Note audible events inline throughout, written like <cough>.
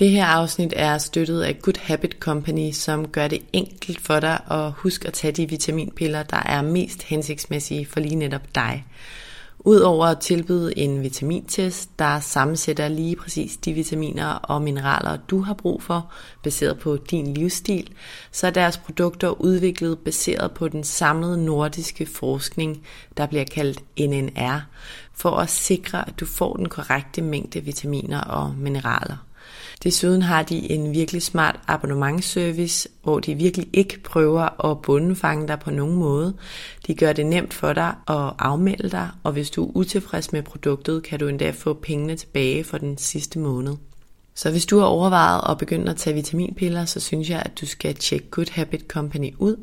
Det her afsnit er støttet af Good Habit Company, som gør det enkelt for dig at huske at tage de vitaminpiller, der er mest hensigtsmæssige for lige netop dig. Udover at tilbyde en vitamintest, der sammensætter lige præcis de vitaminer og mineraler, du har brug for, baseret på din livsstil, så er deres produkter udviklet baseret på den samlede nordiske forskning, der bliver kaldt NNR, for at sikre, at du får den korrekte mængde vitaminer og mineraler. Desuden har de en virkelig smart abonnementsservice, hvor de virkelig ikke prøver at bundefange dig på nogen måde. De gør det nemt for dig at afmelde dig, og hvis du er utilfreds med produktet, kan du endda få pengene tilbage for den sidste måned. Så hvis du har overvejet at begynde at tage vitaminpiller, så synes jeg, at du skal tjekke Good Habit Company ud.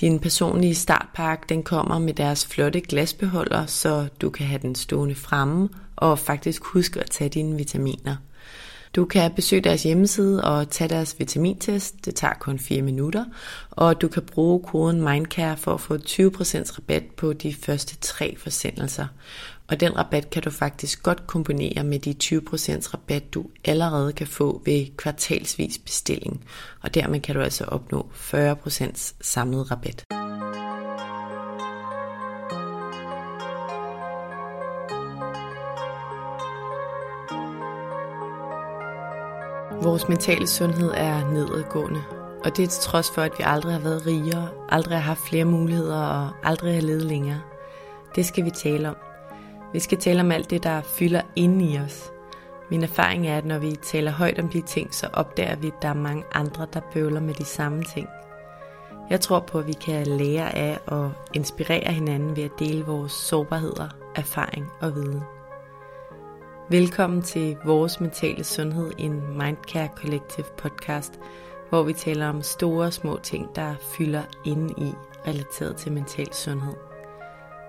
Din personlige startpakke den kommer med deres flotte glasbeholder, så du kan have den stående fremme og faktisk huske at tage dine vitaminer. Du kan besøge deres hjemmeside og tage deres vitamintest. Det tager kun 4 minutter. Og du kan bruge koden MINDCARE for at få 20% rabat på de første tre forsendelser. Og den rabat kan du faktisk godt kombinere med de 20% rabat, du allerede kan få ved kvartalsvis bestilling. Og dermed kan du altså opnå 40% samlet rabat. Vores mentale sundhed er nedadgående, og det er til trods for, at vi aldrig har været rigere, aldrig har haft flere muligheder og aldrig har levet længere. Det skal vi tale om. Vi skal tale om alt det, der fylder inde i os. Min erfaring er, at når vi taler højt om de ting, så opdager vi, at der er mange andre, der bøvler med de samme ting. Jeg tror på, at vi kan lære af og inspirere hinanden ved at dele vores sårbarheder, erfaring og viden. Velkommen til Vores Mentale Sundhed, en Mindcare Collective podcast, hvor vi taler om store og små ting, der fylder inde i relateret til mental sundhed.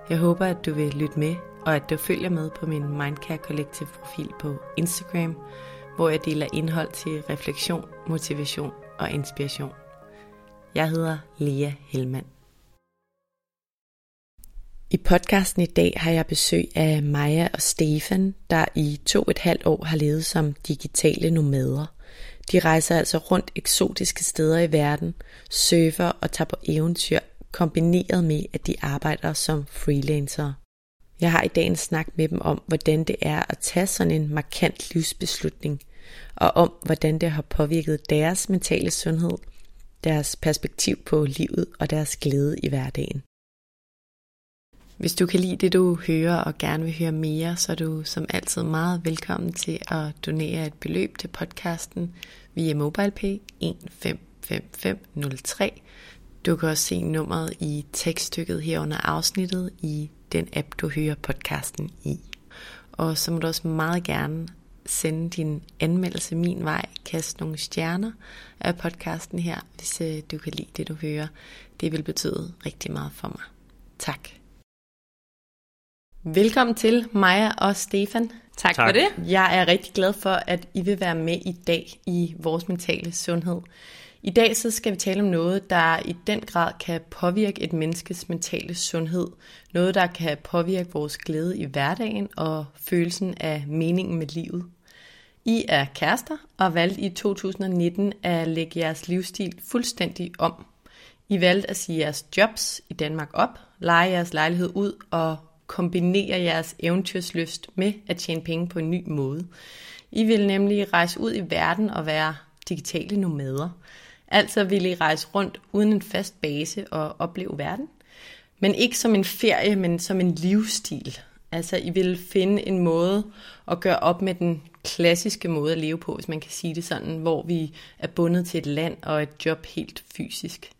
Jeg håber, at du vil lytte med, og at du følger med på min Mindcare Collective profil på Instagram, hvor jeg deler indhold til refleksion, motivation og inspiration. Jeg hedder Lea Helmand. I podcasten i dag har jeg besøg af Maja og Stefan, der i to et halvt år har levet som digitale nomader. De rejser altså rundt eksotiske steder i verden, surfer og tager på eventyr, kombineret med, at de arbejder som freelancere. Jeg har i dag en snak med dem om, hvordan det er at tage sådan en markant livsbeslutning, og om, hvordan det har påvirket deres mentale sundhed, deres perspektiv på livet og deres glæde i hverdagen. Hvis du kan lide det, du hører og gerne vil høre mere, så er du som altid meget velkommen til at donere et beløb til podcasten via MobilePay 155503. Du kan også se nummeret i tekststykket her under afsnittet i den app, du hører podcasten i. Og så må du også meget gerne sende din anmeldelse min vej, kast nogle stjerner af podcasten her, hvis øh, du kan lide det, du hører. Det vil betyde rigtig meget for mig. Tak. Velkommen til Maja og Stefan. Tak, tak for det. Jeg er rigtig glad for, at I vil være med i dag i vores mentale sundhed. I dag så skal vi tale om noget, der i den grad kan påvirke et menneskes mentale sundhed. Noget, der kan påvirke vores glæde i hverdagen og følelsen af meningen med livet. I er kærester og valgte i 2019 at lægge jeres livsstil fuldstændig om. I valgte at sige jeres jobs i Danmark op, lege jeres lejlighed ud og kombinere jeres eventyrslyst med at tjene penge på en ny måde. I vil nemlig rejse ud i verden og være digitale nomader. Altså vil I rejse rundt uden en fast base og opleve verden. Men ikke som en ferie, men som en livsstil. Altså I vil finde en måde at gøre op med den klassiske måde at leve på, hvis man kan sige det sådan, hvor vi er bundet til et land og et job helt fysisk.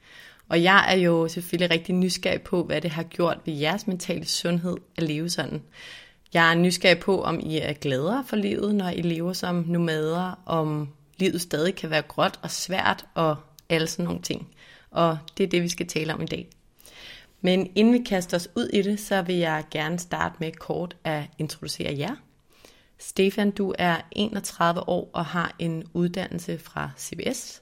Og jeg er jo selvfølgelig rigtig nysgerrig på, hvad det har gjort ved jeres mentale sundhed at leve sådan. Jeg er nysgerrig på, om I er gladere for livet, når I lever som nomader, om livet stadig kan være gråt og svært og alle sådan nogle ting. Og det er det, vi skal tale om i dag. Men inden vi kaster os ud i det, så vil jeg gerne starte med kort at introducere jer. Stefan, du er 31 år og har en uddannelse fra CBS.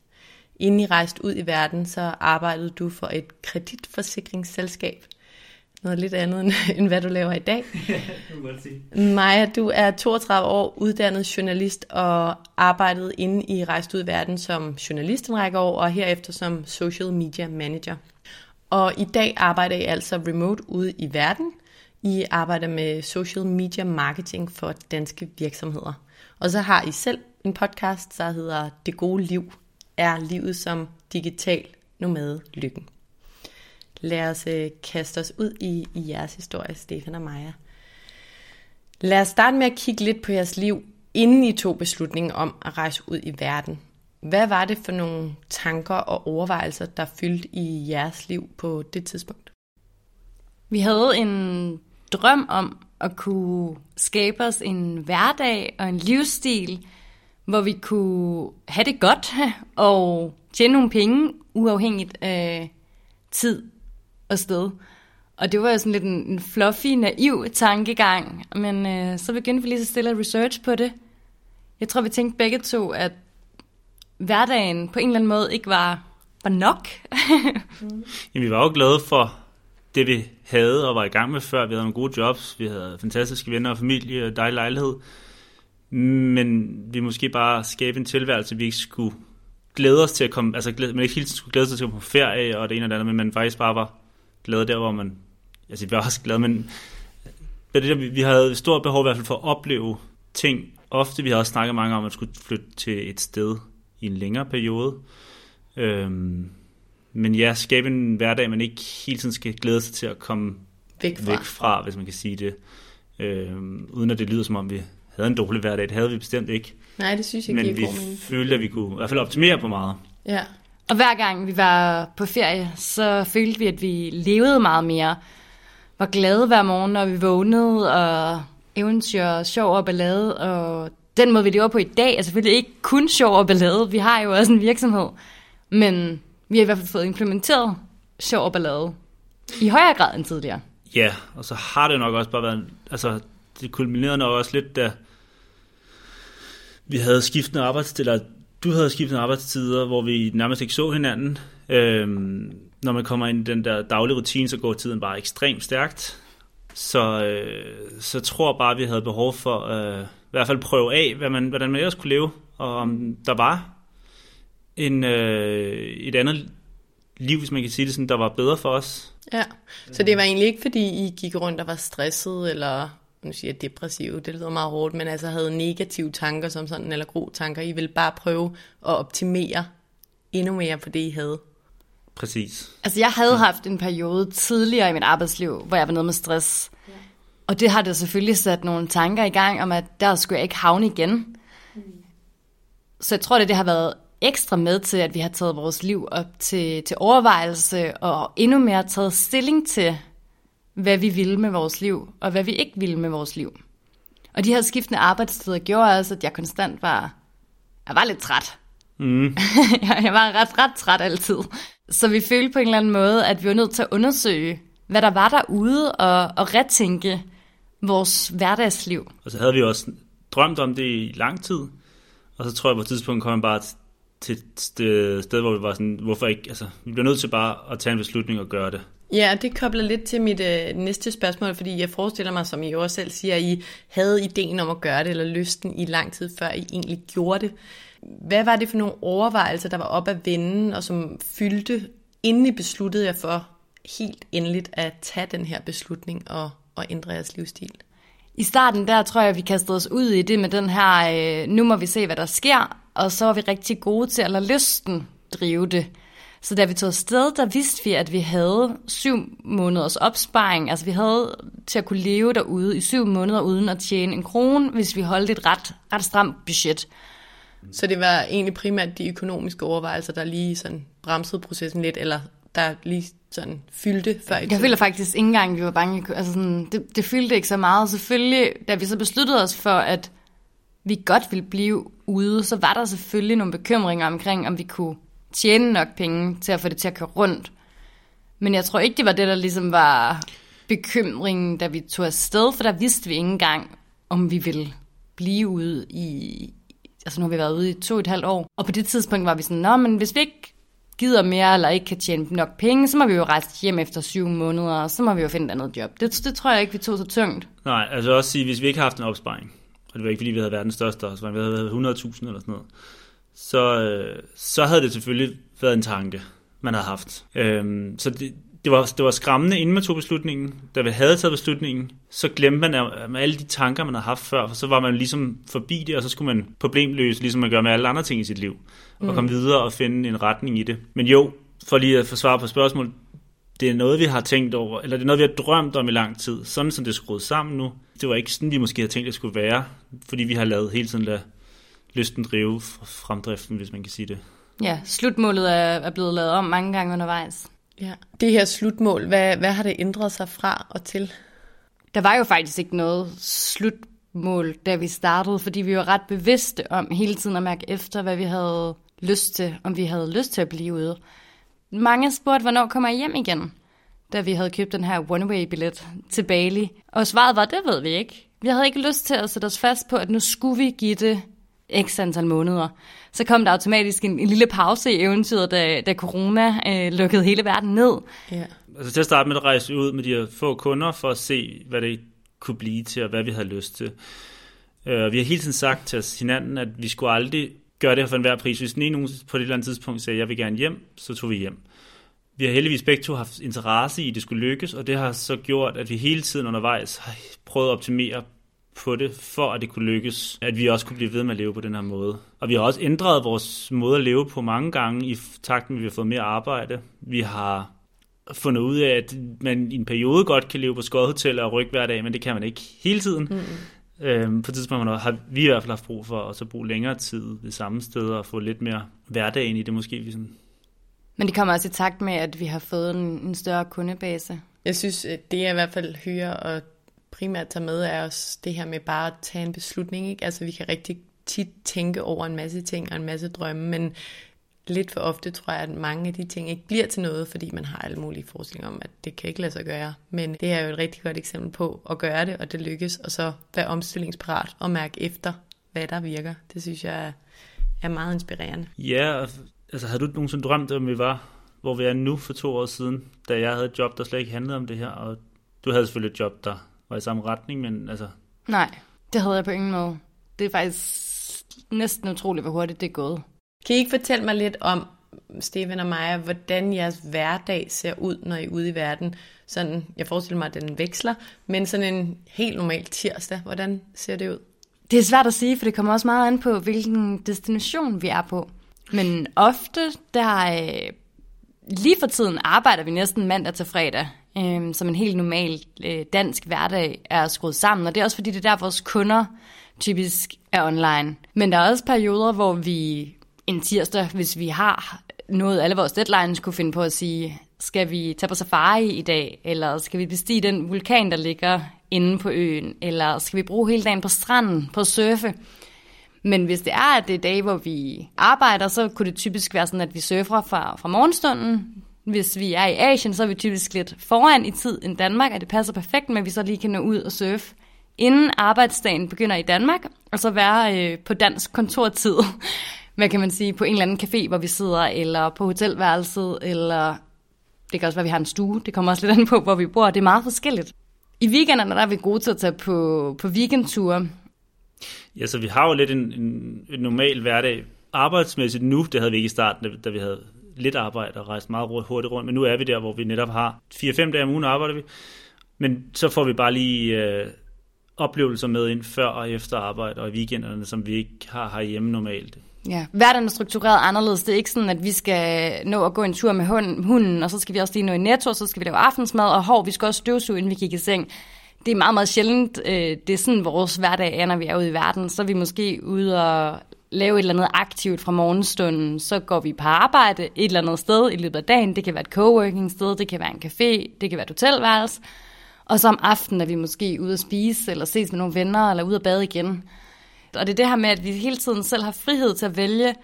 Inden I rejste ud i verden, så arbejdede du for et kreditforsikringsselskab. Noget lidt andet, end <laughs> hvad du laver i dag. <laughs> Maja, du er 32 år, uddannet journalist og arbejdede inde i Rejst ud i verden som journalist en række år, og herefter som social media manager. Og i dag arbejder I altså remote ude i verden. I arbejder med social media marketing for danske virksomheder. Og så har I selv en podcast, der hedder Det gode liv er livet som digital nomade lykken. Lad os øh, kaste os ud i, i jeres historie, Stefan og Maja. Lad os starte med at kigge lidt på jeres liv, inden I tog beslutningen om at rejse ud i verden. Hvad var det for nogle tanker og overvejelser, der fyldte i jeres liv på det tidspunkt? Vi havde en drøm om at kunne skabe os en hverdag og en livsstil, hvor vi kunne have det godt <laughs> og tjene nogle penge, uafhængigt af tid og sted. Og det var jo sådan lidt en, en fluffy, naiv tankegang, men øh, så begyndte vi lige så stille at research på det. Jeg tror, vi tænkte begge to, at hverdagen på en eller anden måde ikke var, var nok. <laughs> mm. Jamen, vi var jo glade for det, vi havde og var i gang med før. Vi havde nogle gode jobs, vi havde fantastiske venner og familie og dejlig lejlighed. Men vi måske bare skabe en tilværelse, vi ikke skulle glæde os til at komme, altså glæde, man ikke hele tiden skulle glæde sig til at komme på ferie og det ene og det andet, men man faktisk bare var glad der, hvor man, altså vi var også glade, men det der, vi havde et stort behov i hvert fald for at opleve ting. Ofte, vi har også snakket mange om, at man skulle flytte til et sted i en længere periode. Øhm, men ja, skabe en hverdag, man ikke hele tiden skal glæde sig til at komme væk fra, væk fra hvis man kan sige det. Øhm, uden at det lyder som om, vi havde en dårlig hverdag. Det havde vi bestemt ikke. Nej, det synes jeg Men giver vi god mening. følte, at vi kunne i hvert fald optimere på meget. Ja. Og hver gang vi var på ferie, så følte vi, at vi levede meget mere. Var glade hver morgen, når vi vågnede, og eventyr, sjov og ballade. Og den måde, vi lever på i dag, er selvfølgelig ikke kun sjov og ballade. Vi har jo også en virksomhed. Men vi har i hvert fald fået implementeret sjov og ballade i højere grad end tidligere. Ja, og så har det nok også bare været, altså det kulminerede nok også lidt, da vi havde skiftende arbejdstider, du havde skiftende arbejdstider, hvor vi nærmest ikke så hinanden. Øhm, når man kommer ind i den der daglige rutine, så går tiden bare ekstremt stærkt. Så, øh, så tror jeg bare, at vi havde behov for øh, i hvert fald prøve af, hvad man, hvordan man ellers kunne leve, og om der var en, øh, et andet liv, hvis man kan sige det sådan, der var bedre for os. Ja, så det var egentlig ikke, fordi I gik rundt og var stresset, eller nu siger jeg depressiv, det lyder meget hårdt, men altså havde negative tanker som sådan, eller gode tanker. I ville bare prøve at optimere endnu mere på det, I havde. Præcis. Altså jeg havde haft en periode tidligere i mit arbejdsliv, hvor jeg var nede med stress. Ja. Og det har det selvfølgelig sat nogle tanker i gang om, at der skulle jeg ikke havne igen. Mm. Så jeg tror, det, det har været ekstra med til, at vi har taget vores liv op til, til overvejelse, og endnu mere taget stilling til, hvad vi ville med vores liv, og hvad vi ikke ville med vores liv. Og de her skiftende arbejdstider gjorde også, at jeg konstant var, jeg var lidt træt. Mm. <laughs> jeg var ret, ret træt altid. Så vi følte på en eller anden måde, at vi var nødt til at undersøge, hvad der var derude, og, og retænke vores hverdagsliv. Og så havde vi også drømt om det i lang tid, og så tror jeg på et tidspunkt kom man bare til et sted, hvor vi var sådan, hvorfor ikke, altså, vi bliver nødt til bare at tage en beslutning og gøre det. Ja, det kobler lidt til mit øh, næste spørgsmål, fordi jeg forestiller mig, som I også selv siger, at I havde ideen om at gøre det, eller lysten i lang tid før I egentlig gjorde det. Hvad var det for nogle overvejelser, der var op at vende, og som fyldte, inden I besluttede jer for helt endeligt at tage den her beslutning og, og ændre jeres livsstil? I starten der tror jeg, vi kastede os ud i det med den her, øh, nu må vi se, hvad der sker, og så var vi rigtig gode til at lade lysten drive det. Så da vi tog afsted, der vidste vi, at vi havde syv måneders opsparing. Altså vi havde til at kunne leve derude i syv måneder uden at tjene en krone, hvis vi holdt et ret, ret stramt budget. Så det var egentlig primært de økonomiske overvejelser, der lige sådan bremsede processen lidt, eller der lige sådan fyldte før i Jeg tiden? føler faktisk ikke engang, vi var bange. Altså sådan, det, det fyldte ikke så meget. Selvfølgelig, da vi så besluttede os for, at vi godt ville blive ude, så var der selvfølgelig nogle bekymringer omkring, om vi kunne tjene nok penge til at få det til at køre rundt. Men jeg tror ikke, det var det, der ligesom var bekymringen, da vi tog afsted, for der vidste vi ikke engang, om vi ville blive ude i... Altså nu har vi været ude i to og et halvt år, og på det tidspunkt var vi sådan, nå, men hvis vi ikke gider mere, eller ikke kan tjene nok penge, så må vi jo rejse hjem efter syv måneder, og så må vi jo finde et andet job. Det, det tror jeg ikke, vi tog så tungt. Nej, altså også sige, hvis vi ikke har haft en opsparing, og det var ikke fordi, vi havde verdens største, så vi havde været 100.000 eller sådan noget, så, øh, så havde det selvfølgelig været en tanke, man havde haft. Øhm, så det, det, var, det var skræmmende, inden man tog beslutningen. Da vi havde taget beslutningen, så glemte man alle de tanker, man havde haft før, for så var man ligesom forbi det, og så skulle man problemløse, ligesom man gør med alle andre ting i sit liv, og komme videre og finde en retning i det. Men jo, for lige at få svar på spørgsmålet, det er noget, vi har tænkt over, eller det er noget, vi har drømt om i lang tid, sådan som det er skruet sammen nu. Det var ikke sådan, vi måske havde tænkt, at det skulle være, fordi vi har lavet hele tiden lade lysten drive fremdriften, hvis man kan sige det. Ja, slutmålet er, er blevet lavet om mange gange undervejs. Ja. Det her slutmål, hvad, hvad har det ændret sig fra og til? Der var jo faktisk ikke noget slutmål, da vi startede, fordi vi var ret bevidste om hele tiden at mærke efter, hvad vi havde lyst til, om vi havde lyst til at blive ude. Mange spurgte, hvornår kommer jeg hjem igen, da vi havde købt den her one-way-billet til Bali. Og svaret var, det ved vi ikke. Vi havde ikke lyst til at sætte os fast på, at nu skulle vi give det x antal måneder. Så kom der automatisk en, en lille pause i eventyret, da, da corona øh, lukkede hele verden ned. Ja. Altså til at starte med at rejse ud med de her få kunder, for at se, hvad det kunne blive til, og hvad vi havde lyst til. Uh, vi har hele tiden sagt til os hinanden, at vi skulle aldrig gøre det her for enhver pris. Hvis den ene nogen på et eller andet tidspunkt sagde, jeg vil gerne hjem, så tog vi hjem. Vi har heldigvis begge to haft interesse i, at det skulle lykkes, og det har så gjort, at vi hele tiden undervejs har prøvet at optimere på det, for at det kunne lykkes, at vi også kunne blive ved med at leve på den her måde. Og vi har også ændret vores måde at leve på mange gange, i takt med, at vi har fået mere arbejde. Vi har fundet ud af, at man i en periode godt kan leve på skodhotel og rykke hver dag, men det kan man ikke hele tiden. Mm. Øhm, på et tidspunkt har vi i hvert fald haft brug for at så bruge længere tid det samme sted og få lidt mere hverdag ind i det måske. Vi sådan Men det kommer også i takt med, at vi har fået en, en større kundebase. Jeg synes, det jeg i hvert fald hører og primært tager med, er også det her med bare at tage en beslutning. Ikke? Altså vi kan rigtig tit tænke over en masse ting og en masse drømme, men lidt for ofte tror jeg, at mange af de ting ikke bliver til noget, fordi man har alle mulige forestillinger om, at det kan ikke lade sig gøre. Men det er jo et rigtig godt eksempel på at gøre det, og det lykkes, og så være omstillingsparat og mærke efter, hvad der virker. Det synes jeg er, meget inspirerende. Ja, altså havde du nogensinde drømt om, vi var, hvor vi er nu for to år siden, da jeg havde et job, der slet ikke handlede om det her, og du havde selvfølgelig et job, der var i samme retning, men altså, Nej, det havde jeg på ingen måde. Det er faktisk næsten utroligt, hvor hurtigt det er gået. Kan I ikke fortælle mig lidt om, Steven og Maja, hvordan jeres hverdag ser ud, når I er ude i verden? Sådan, jeg forestiller mig, at den veksler, men sådan en helt normal tirsdag, hvordan ser det ud? Det er svært at sige, for det kommer også meget an på, hvilken destination vi er på. Men ofte, der øh, lige for tiden arbejder vi næsten mandag til fredag, øh, som en helt normal øh, dansk hverdag er skruet sammen. Og det er også fordi, det er der, vores kunder typisk er online. Men der er også perioder, hvor vi en tirsdag, hvis vi har nået alle vores deadlines, kunne finde på at sige, skal vi tage på safari i dag, eller skal vi bestige den vulkan, der ligger inde på øen, eller skal vi bruge hele dagen på stranden på at surfe? Men hvis det er, at det er dage, hvor vi arbejder, så kunne det typisk være sådan, at vi surfer fra, fra morgenstunden. Hvis vi er i Asien, så er vi typisk lidt foran i tid end Danmark, og det passer perfekt med, at vi så lige kan nå ud og surfe inden arbejdsdagen begynder i Danmark, og så være øh, på dansk kontortid, <laughs> hvad kan man sige, på en eller anden café, hvor vi sidder, eller på hotelværelset, eller det kan også være, at vi har en stue. Det kommer også lidt an på, hvor vi bor. Det er meget forskelligt. I weekenderne der er vi gode til at tage på, på weekendture. ja, så vi har jo lidt en, en, en normal hverdag. Arbejdsmæssigt nu, det havde vi ikke i starten, da- da vi havde lidt arbejde og rejst meget hurtigt rundt, men nu er vi der, hvor vi netop har 4-5 dage om ugen arbejder vi. Men så får vi bare lige øh, oplevelser med ind før og efter arbejde og i weekenderne, som vi ikke har herhjemme normalt. Ja. Hverdagen er struktureret anderledes. Det er ikke sådan, at vi skal nå at gå en tur med hunden, hunden og så skal vi også lige nå i netto, og så skal vi lave aftensmad, og hov, vi skal også støvsuge, inden vi kigger i seng. Det er meget, meget sjældent. Øh, det er sådan, vores hverdag er, når vi er ude i verden. Så er vi måske ude og lave et eller andet aktivt fra morgenstunden, så går vi på arbejde et eller andet sted i løbet af dagen. Det kan være et coworking sted, det kan være en café, det kan være et hotelværelse. Og så om aftenen er vi måske ude at spise, eller ses med nogle venner, eller ude at bade igen. Og det er det her med, at vi hele tiden selv har frihed til at vælge,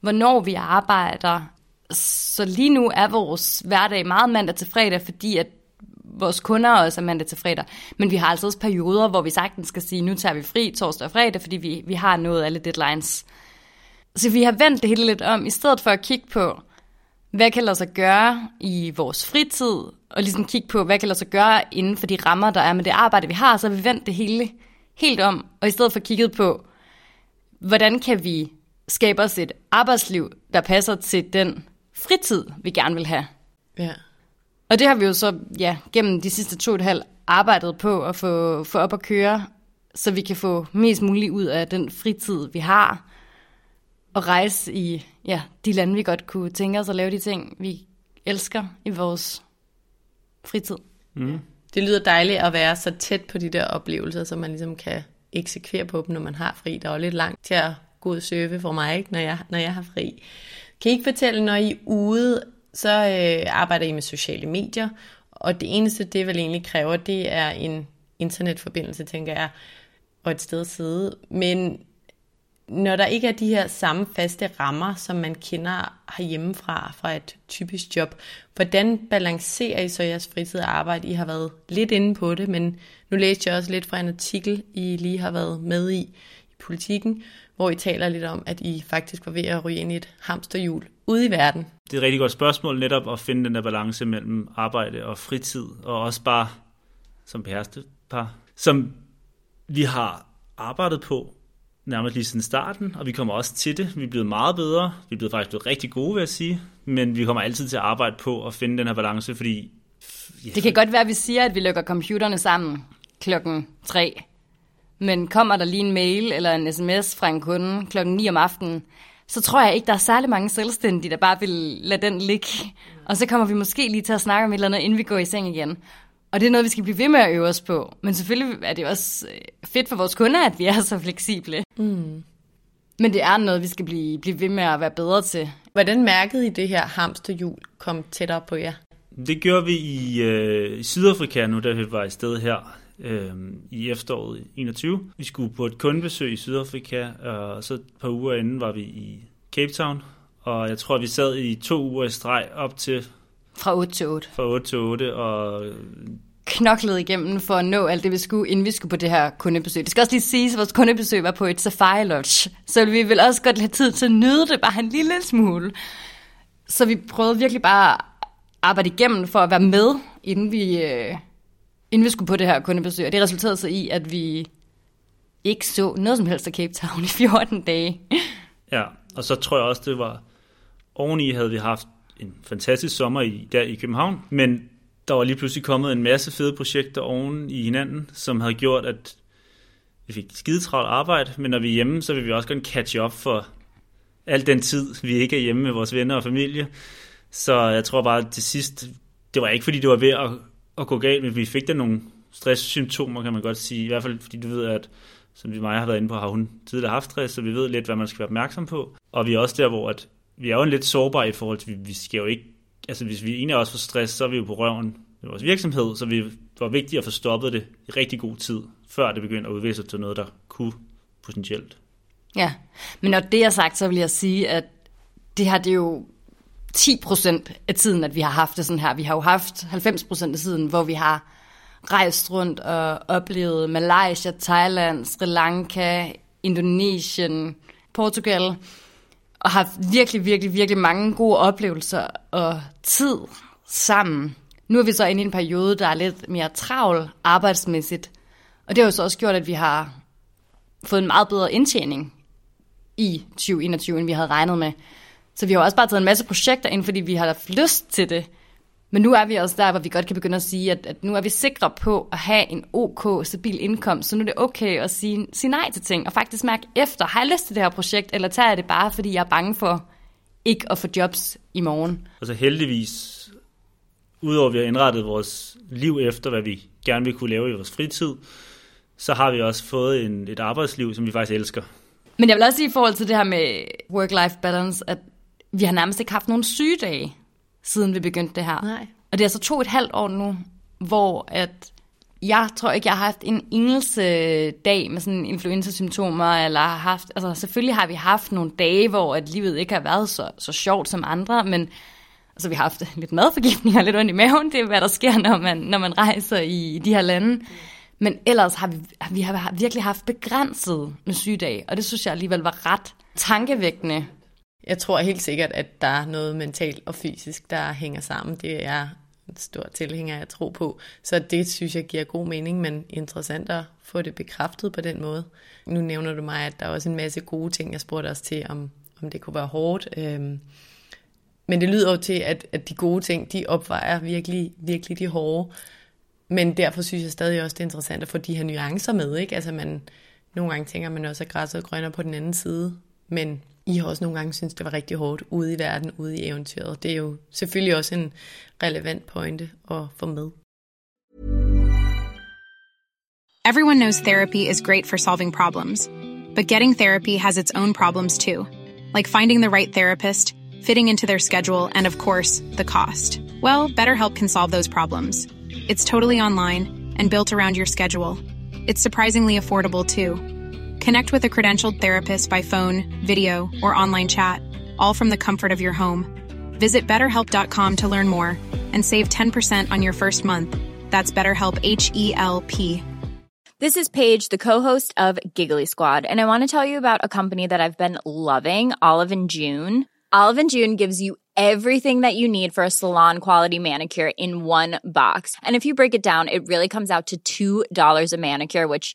hvornår vi arbejder. Så lige nu er vores hverdag meget mandag til fredag, fordi at vores kunder også er mandag til fredag. Men vi har altså også perioder, hvor vi sagtens skal sige, nu tager vi fri torsdag og fredag, fordi vi, vi har nået alle deadlines. Så vi har vendt det hele lidt om, i stedet for at kigge på, hvad kan lade sig gøre i vores fritid, og ligesom kigge på, hvad kan lade sig gøre inden for de rammer, der er med det arbejde, vi har, så har vi vendt det hele helt om, og i stedet for kigget på, hvordan kan vi skabe os et arbejdsliv, der passer til den fritid, vi gerne vil have. Ja. Og det har vi jo så ja, gennem de sidste to og et halvt arbejdet på at få, få op at køre, så vi kan få mest muligt ud af den fritid, vi har, og rejse i ja, de lande, vi godt kunne tænke os at lave de ting, vi elsker i vores fritid. Mm. Det lyder dejligt at være så tæt på de der oplevelser, så man ligesom kan eksekvere på dem, når man har fri. Der er jo lidt langt til at gå ud søve for mig, ikke, når, jeg, når jeg har fri. Kan I ikke fortælle, når I er ude, så øh, arbejder I med sociale medier, og det eneste, det vel egentlig kræver, det er en internetforbindelse, tænker jeg, og et sted at sidde. Men når der ikke er de her samme faste rammer, som man kender herhjemmefra fra et typisk job, hvordan balancerer I så jeres fritid og arbejde? I har været lidt inde på det, men nu læste jeg også lidt fra en artikel, I lige har været med i, i politikken, hvor I taler lidt om, at I faktisk var ved at ryge ind i et hamsterhjul ude i verden. Det er et rigtig godt spørgsmål netop at finde den der balance mellem arbejde og fritid, og også bare som par, som vi har arbejdet på nærmest lige siden starten, og vi kommer også til det. Vi er blevet meget bedre. Vi er blevet faktisk blevet rigtig gode, vil jeg sige. Men vi kommer altid til at arbejde på at finde den her balance, fordi... Ja, det kan godt være, at vi siger, at vi lukker computerne sammen klokken 3. Men kommer der lige en mail eller en sms fra en kunde klokken 9 om aftenen, så tror jeg ikke, der er særlig mange selvstændige, der bare vil lade den ligge. Og så kommer vi måske lige til at snakke om et eller andet, inden vi går i seng igen. Og det er noget, vi skal blive ved med at øve os på. Men selvfølgelig er det også øh, fedt for vores kunder, at vi er så fleksible. Mm. Men det er noget, vi skal blive, blive ved med at være bedre til. Hvordan mærkede I det her hamsterhjul kom tættere på jer? Det gjorde vi i, øh, i Sydafrika nu, da vi var i sted her øh, i efteråret 21. Vi skulle på et kundebesøg i Sydafrika, og så et par uger inden var vi i Cape Town. Og jeg tror, vi sad i to uger i streg op til fra 8 til 8. Fra 8 til 8, og knoklet igennem for at nå alt det, vi skulle, inden vi skulle på det her kundebesøg. Det skal også lige siges, at vores kundebesøg var på et Safari Lodge, så vi vil også godt have tid til at nyde det bare en lille smule. Så vi prøvede virkelig bare at arbejde igennem for at være med, inden vi, øh, inden vi skulle på det her kundebesøg. Og det resulterede så i, at vi ikke så noget som helst af Cape Town i 14 dage. Ja, og så tror jeg også, det var oveni havde vi haft en fantastisk sommer i, der i København, men der var lige pludselig kommet en masse fede projekter oven i hinanden, som havde gjort, at vi fik skidetravlt arbejde, men når vi er hjemme, så vil vi også gerne catch up for al den tid, vi ikke er hjemme med vores venner og familie. Så jeg tror bare, at til sidst, det var ikke fordi, det var ved at, at gå galt, men vi fik da nogle stresssymptomer, kan man godt sige. I hvert fald fordi du ved, at som vi meget har været inde på, har hun tidligere haft stress, så vi ved lidt, hvad man skal være opmærksom på. Og vi er også der, hvor at vi er jo en lidt sårbare i forhold til, vi skal jo ikke, altså hvis vi egentlig også får stress, så er vi jo på røven i vores virksomhed, så vi var vigtigt at få stoppet det i rigtig god tid, før det begyndte at udvikle sig til noget, der kunne potentielt. Ja, men når det er sagt, så vil jeg sige, at det har det jo 10% af tiden, at vi har haft det sådan her. Vi har jo haft 90% af tiden, hvor vi har rejst rundt og oplevet Malaysia, Thailand, Sri Lanka, Indonesien, Portugal, og har virkelig, virkelig, virkelig mange gode oplevelser og tid sammen. Nu er vi så inde i en periode, der er lidt mere travl arbejdsmæssigt, og det har jo så også gjort, at vi har fået en meget bedre indtjening i 2021, end vi havde regnet med. Så vi har også bare taget en masse projekter ind, fordi vi har haft lyst til det. Men nu er vi også der, hvor vi godt kan begynde at sige, at, at nu er vi sikre på at have en OK, stabil indkomst, så nu er det okay at sige, sige nej til ting, og faktisk mærke efter, har jeg lyst til det her projekt, eller tager jeg det bare, fordi jeg er bange for ikke at få jobs i morgen? Altså heldigvis, udover at vi har indrettet vores liv efter, hvad vi gerne vil kunne lave i vores fritid, så har vi også fået en, et arbejdsliv, som vi faktisk elsker. Men jeg vil også sige i forhold til det her med work-life balance, at vi har nærmest ikke haft nogen sygedage, siden vi begyndte det her. Nej. Og det er altså to et halvt år nu, hvor at jeg tror ikke, jeg har haft en eneste dag med sådan influenza-symptomer, eller har haft, altså selvfølgelig har vi haft nogle dage, hvor at livet ikke har været så, så sjovt som andre, men altså vi har haft <laughs> lidt madforgiftning og lidt ondt i maven, det er hvad der sker, når man, når man rejser i de her lande. Men ellers har vi, vi har virkelig haft begrænset med sygedage, og det synes jeg alligevel var ret tankevækkende. Jeg tror helt sikkert, at der er noget mentalt og fysisk, der hænger sammen. Det er en stor tilhænger at tro på. Så det synes jeg giver god mening, men interessant at få det bekræftet på den måde. Nu nævner du mig, at der er også en masse gode ting, jeg spurgte os til, om, om det kunne være hårdt. Øhm, men det lyder jo til, at, at de gode ting, de opvejer virkelig, virkelig de hårde. Men derfor synes jeg stadig også, det er interessant at få de her nuancer med. Ikke? Altså man, nogle gange tænker man også, at græsset er grønnere på den anden side. Men I har også nogle gange synes det var rigtig hårdt ude i verden, ude i eventyret. Det er jo selvfølgelig også en relevant pointe at få med. Everyone knows therapy is great for solving problems, but getting therapy has its own problems too, like finding the right therapist, fitting into their schedule, and of course, the cost. Well, BetterHelp can solve those problems. It's totally online and built around your schedule. It's surprisingly affordable too. Connect with a credentialed therapist by phone, video, or online chat, all from the comfort of your home. Visit betterhelp.com to learn more and save 10% on your first month. That's BetterHelp H E L P. This is Paige, the co-host of Giggly Squad, and I want to tell you about a company that I've been loving, Olive and June. Olive and June gives you everything that you need for a salon quality manicure in one box. And if you break it down, it really comes out to $2 a manicure, which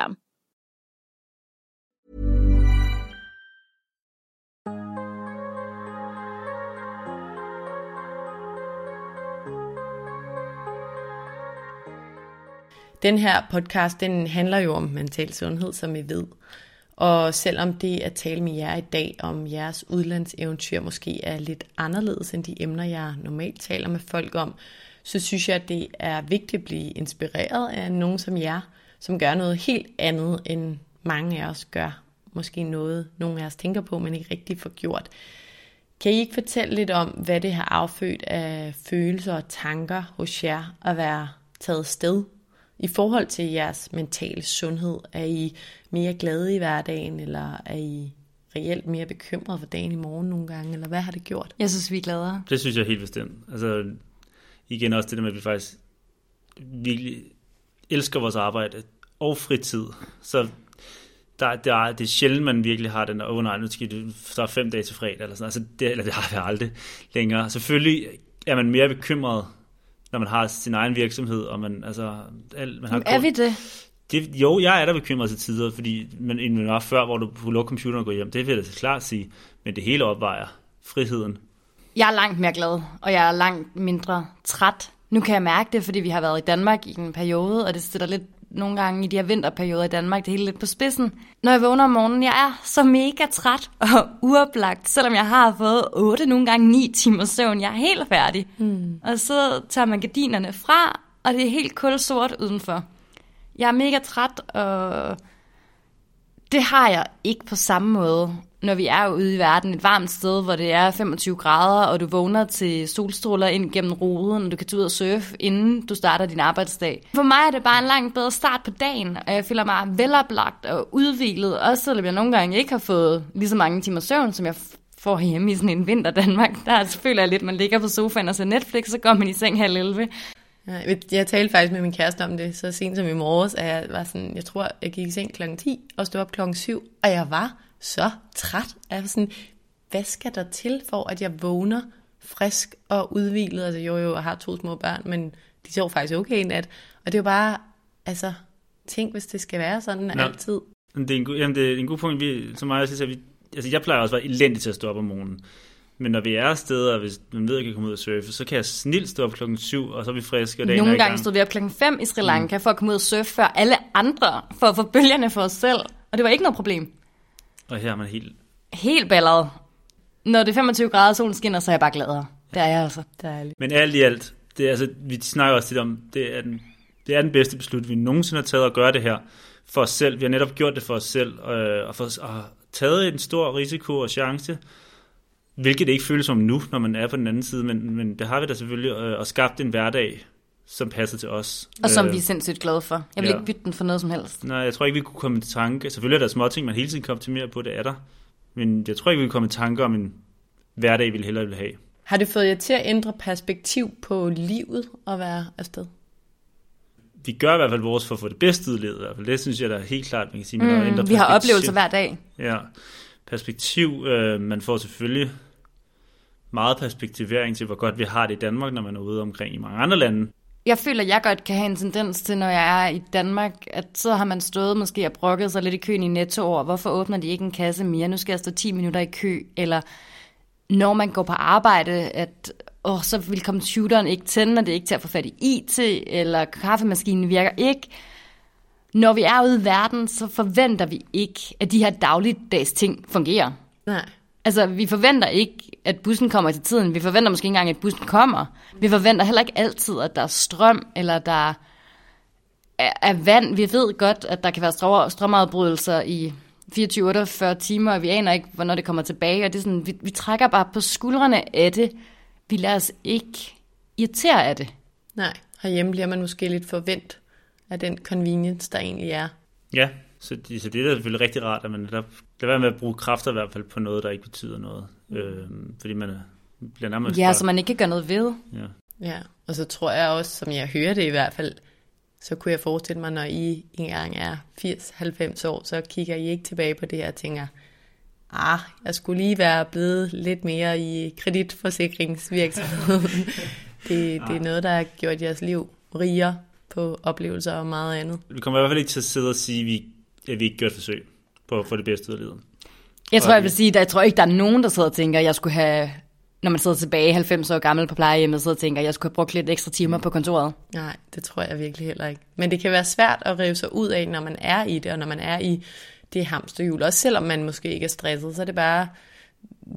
Den her podcast, den handler jo om mental sundhed, som I ved. Og selvom det at tale med jer i dag om jeres udlandseventyr måske er lidt anderledes end de emner, jeg normalt taler med folk om, så synes jeg, at det er vigtigt at blive inspireret af nogen som jer, som gør noget helt andet, end mange af os gør. Måske noget, nogle af os tænker på, men ikke rigtig får gjort. Kan I ikke fortælle lidt om, hvad det har affødt af følelser og tanker hos jer at være taget sted i forhold til jeres mentale sundhed? Er I mere glade i hverdagen, eller er I reelt mere bekymret for dagen i morgen nogle gange, eller hvad har det gjort? Jeg synes, vi er gladere. Det synes jeg helt bestemt. Altså, igen også det der med, at vi faktisk virkelig elsker vores arbejde og fritid. Så der, der er, det er sjældent, man virkelig har den der, åh oh, nej, nu skal det, så er fem dage til fredag, eller sådan altså det, eller det har vi aldrig længere. Selvfølgelig er man mere bekymret, når man har sin egen virksomhed, og man, altså, al, man har er vi det? det? Jo, jeg er der bekymret til tider, fordi man, end man var før, hvor du kunne lukke computeren og gå hjem. Det vil jeg da klart sige, men det hele opvejer friheden. Jeg er langt mere glad, og jeg er langt mindre træt. Nu kan jeg mærke det, fordi vi har været i Danmark i en periode, og det sætter lidt nogle gange i de her vinterperioder i Danmark, det hele lidt på spidsen. Når jeg vågner om morgenen, jeg er så mega træt og <laughs> uoplagt, selvom jeg har fået 8, nogle gange 9 timer søvn. Jeg er helt færdig. Mm. Og så tager man gardinerne fra, og det er helt kulsort udenfor. Jeg er mega træt, og det har jeg ikke på samme måde, når vi er ude i verden, et varmt sted, hvor det er 25 grader, og du vågner til solstråler ind gennem ruden, og du kan tage ud og surfe, inden du starter din arbejdsdag. For mig er det bare en langt bedre start på dagen, og jeg føler mig veloplagt og udviklet, også selvom jeg nogle gange ikke har fået lige så mange timer søvn, som jeg får hjemme i sådan en vinter Danmark. Der føler jeg lidt, man ligger på sofaen og ser Netflix, så går man i seng halv 11. Jeg talte faktisk med min kæreste om det så sent som i morges, at jeg var sådan, jeg tror, jeg gik i seng klokken 10 og stod op klokken 7, og jeg var så træt. Jeg var sådan, hvad skal der til for, at jeg vågner frisk og udvilet? Altså jo, jo, jeg har to små børn, men de sov faktisk okay i nat. Og det er jo bare, altså, tænk hvis det skal være sådan Nå, altid. Det er en god, jamen det er en god punkt. Vi, som jeg siger, vi, altså jeg plejer også at være elendig til at stå op om morgenen. Men når vi er steder, hvis man ved, at jeg kan komme ud og surfe, så kan jeg snilt stå op klokken 7, og så er vi friske, og dagen Nogle er gange gang. stod vi op klokken 5 i Sri Lanka mm. for at komme ud og surfe før alle andre, for at få bølgerne for os selv. Og det var ikke noget problem. Og her er man helt... Helt balleret. Når det er 25 grader, solen skinner, så er jeg bare gladere. Det er jeg altså. Det er jeg. Men alt i alt, det er, altså, vi snakker også lidt om, det er, den, det er den bedste beslutning, vi nogensinde har taget at gøre det her for os selv. Vi har netop gjort det for os selv, øh, og, for, og taget en stor risiko og chance, hvilket det ikke føles som nu, når man er på den anden side, men, men det har vi da selvfølgelig, øh, og skabt en hverdag, som passer til os. Og som Øh, vi er sindssygt glade for. Jeg vil ja. ikke bytte den for noget som helst. Nej, jeg tror ikke, vi kunne komme i tanke. Selvfølgelig er der små ting, man hele tiden kan optimere på, det er der. Men jeg tror ikke, vi kunne komme i tanke om en hverdag, vi hellere vil have. Har det fået jer til at ændre perspektiv på livet at være afsted? Vi gør i hvert fald vores for at få det bedste ud af livet. I hvert fald. Det synes jeg da helt klart, man kan sige. Man Mm, vi har oplevelser hver dag. Ja, perspektiv. Øh, man får selvfølgelig meget perspektivering til, hvor godt vi har det i Danmark, når man er ude omkring i mange andre lande. Jeg føler, at jeg godt kan have en tendens til, når jeg er i Danmark, at så har man stået måske og brokket sig lidt i køen i netto over, hvorfor åbner de ikke en kasse mere? Nu skal jeg stå 10 minutter i kø. Eller når man går på arbejde, at åh, så vil computeren ikke tænde, og det er ikke til at få fat i IT, eller kaffemaskinen virker ikke. Når vi er ude i verden, så forventer vi ikke, at de her dagligdags ting fungerer. Nej. Altså, vi forventer ikke, at bussen kommer til tiden. Vi forventer måske ikke engang, at bussen kommer. Vi forventer heller ikke altid, at der er strøm, eller der er, er vand. Vi ved godt, at der kan være strøm, strømafbrydelser i 24-48 timer, og vi aner ikke, hvornår det kommer tilbage. Og det er sådan, vi, vi trækker bare på skuldrene af det. Vi lader os ikke irritere af det. Nej, herhjemme bliver man måske lidt forvent af den convenience, der egentlig er. Ja, så, det, så det er da selvfølgelig rigtig rart, at man netop lader være med at bruge kræfter i hvert fald på noget, der ikke betyder noget. Øh, fordi man er, bliver nærmest Ja, bare- så man ikke kan gøre noget ved. ja. Ja, og så tror jeg også, som jeg hører det i hvert fald, så kunne jeg forestille mig, når I engang er 80-90 år, så kigger I ikke tilbage på det her og tænker, ah, jeg skulle lige være blevet lidt mere i kreditforsikringsvirksomheden. <laughs> det, det er noget, der har gjort jeres liv rigere på oplevelser og meget andet. Vi kommer i hvert fald ikke til at sidde og sige, at vi, at vi ikke gør et forsøg på at få det bedste ud af livet. Jeg tror, jeg vil sige, at jeg tror ikke, der er nogen, der sidder og tænker, at jeg skulle have, når man sidder tilbage 90 år gammel på plejehjemmet, sidder og tænker, at jeg skulle have brugt lidt ekstra timer på kontoret. Nej, det tror jeg virkelig heller ikke. Men det kan være svært at rive sig ud af, når man er i det, og når man er i det hamsterhjul. Også selvom man måske ikke er stresset, så er det bare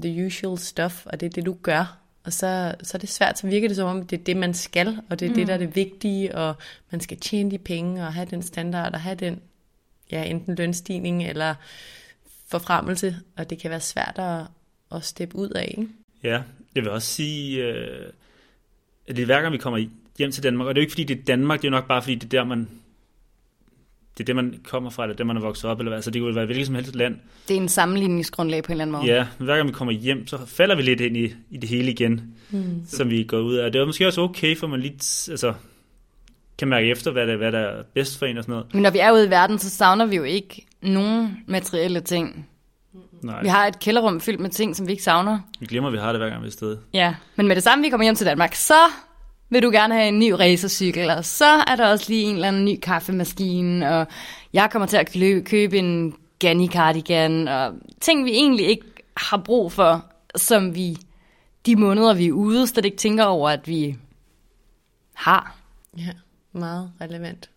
the usual stuff, og det er det, du gør. Og så, så er det svært, så virker det som om, det er det, man skal, og det er mm. det, der er det vigtige, og man skal tjene de penge, og have den standard, og have den, ja, enten lønstigning, eller forfremmelse, og det kan være svært at, at steppe ud af, ikke? Ja, jeg vil også sige, øh, at det er hver gang vi kommer hjem til Danmark, og det er jo ikke fordi det er Danmark, det er jo nok bare fordi det er der man, det er det man kommer fra, eller det man er vokset op, eller hvad, så det kunne være hvilket som helst land. Det er en sammenligningsgrundlag på en eller anden måde. Ja, hver gang vi kommer hjem, så falder vi lidt ind i, i det hele igen, mm. som vi går ud af. Det er måske også okay, for man lige altså, kan mærke efter, hvad der, hvad der er bedst for en og sådan noget. Men når vi er ude i verden, så savner vi jo ikke nogen materielle ting. Nej, Vi har et kælderrum fyldt med ting, som vi ikke savner. vi glemmer, at vi har det hver gang vi er afsted. Ja, men med det samme, vi kommer hjem til Danmark, så vil du gerne have en ny racercykel, og så er der også lige en eller anden ny kaffemaskine, og jeg kommer til at kø- købe en Ganni cardigan, og ting, vi egentlig ikke har brug for, som vi de måneder, vi er ude, slet ikke tænker over, at vi har. Ja, meget relevant,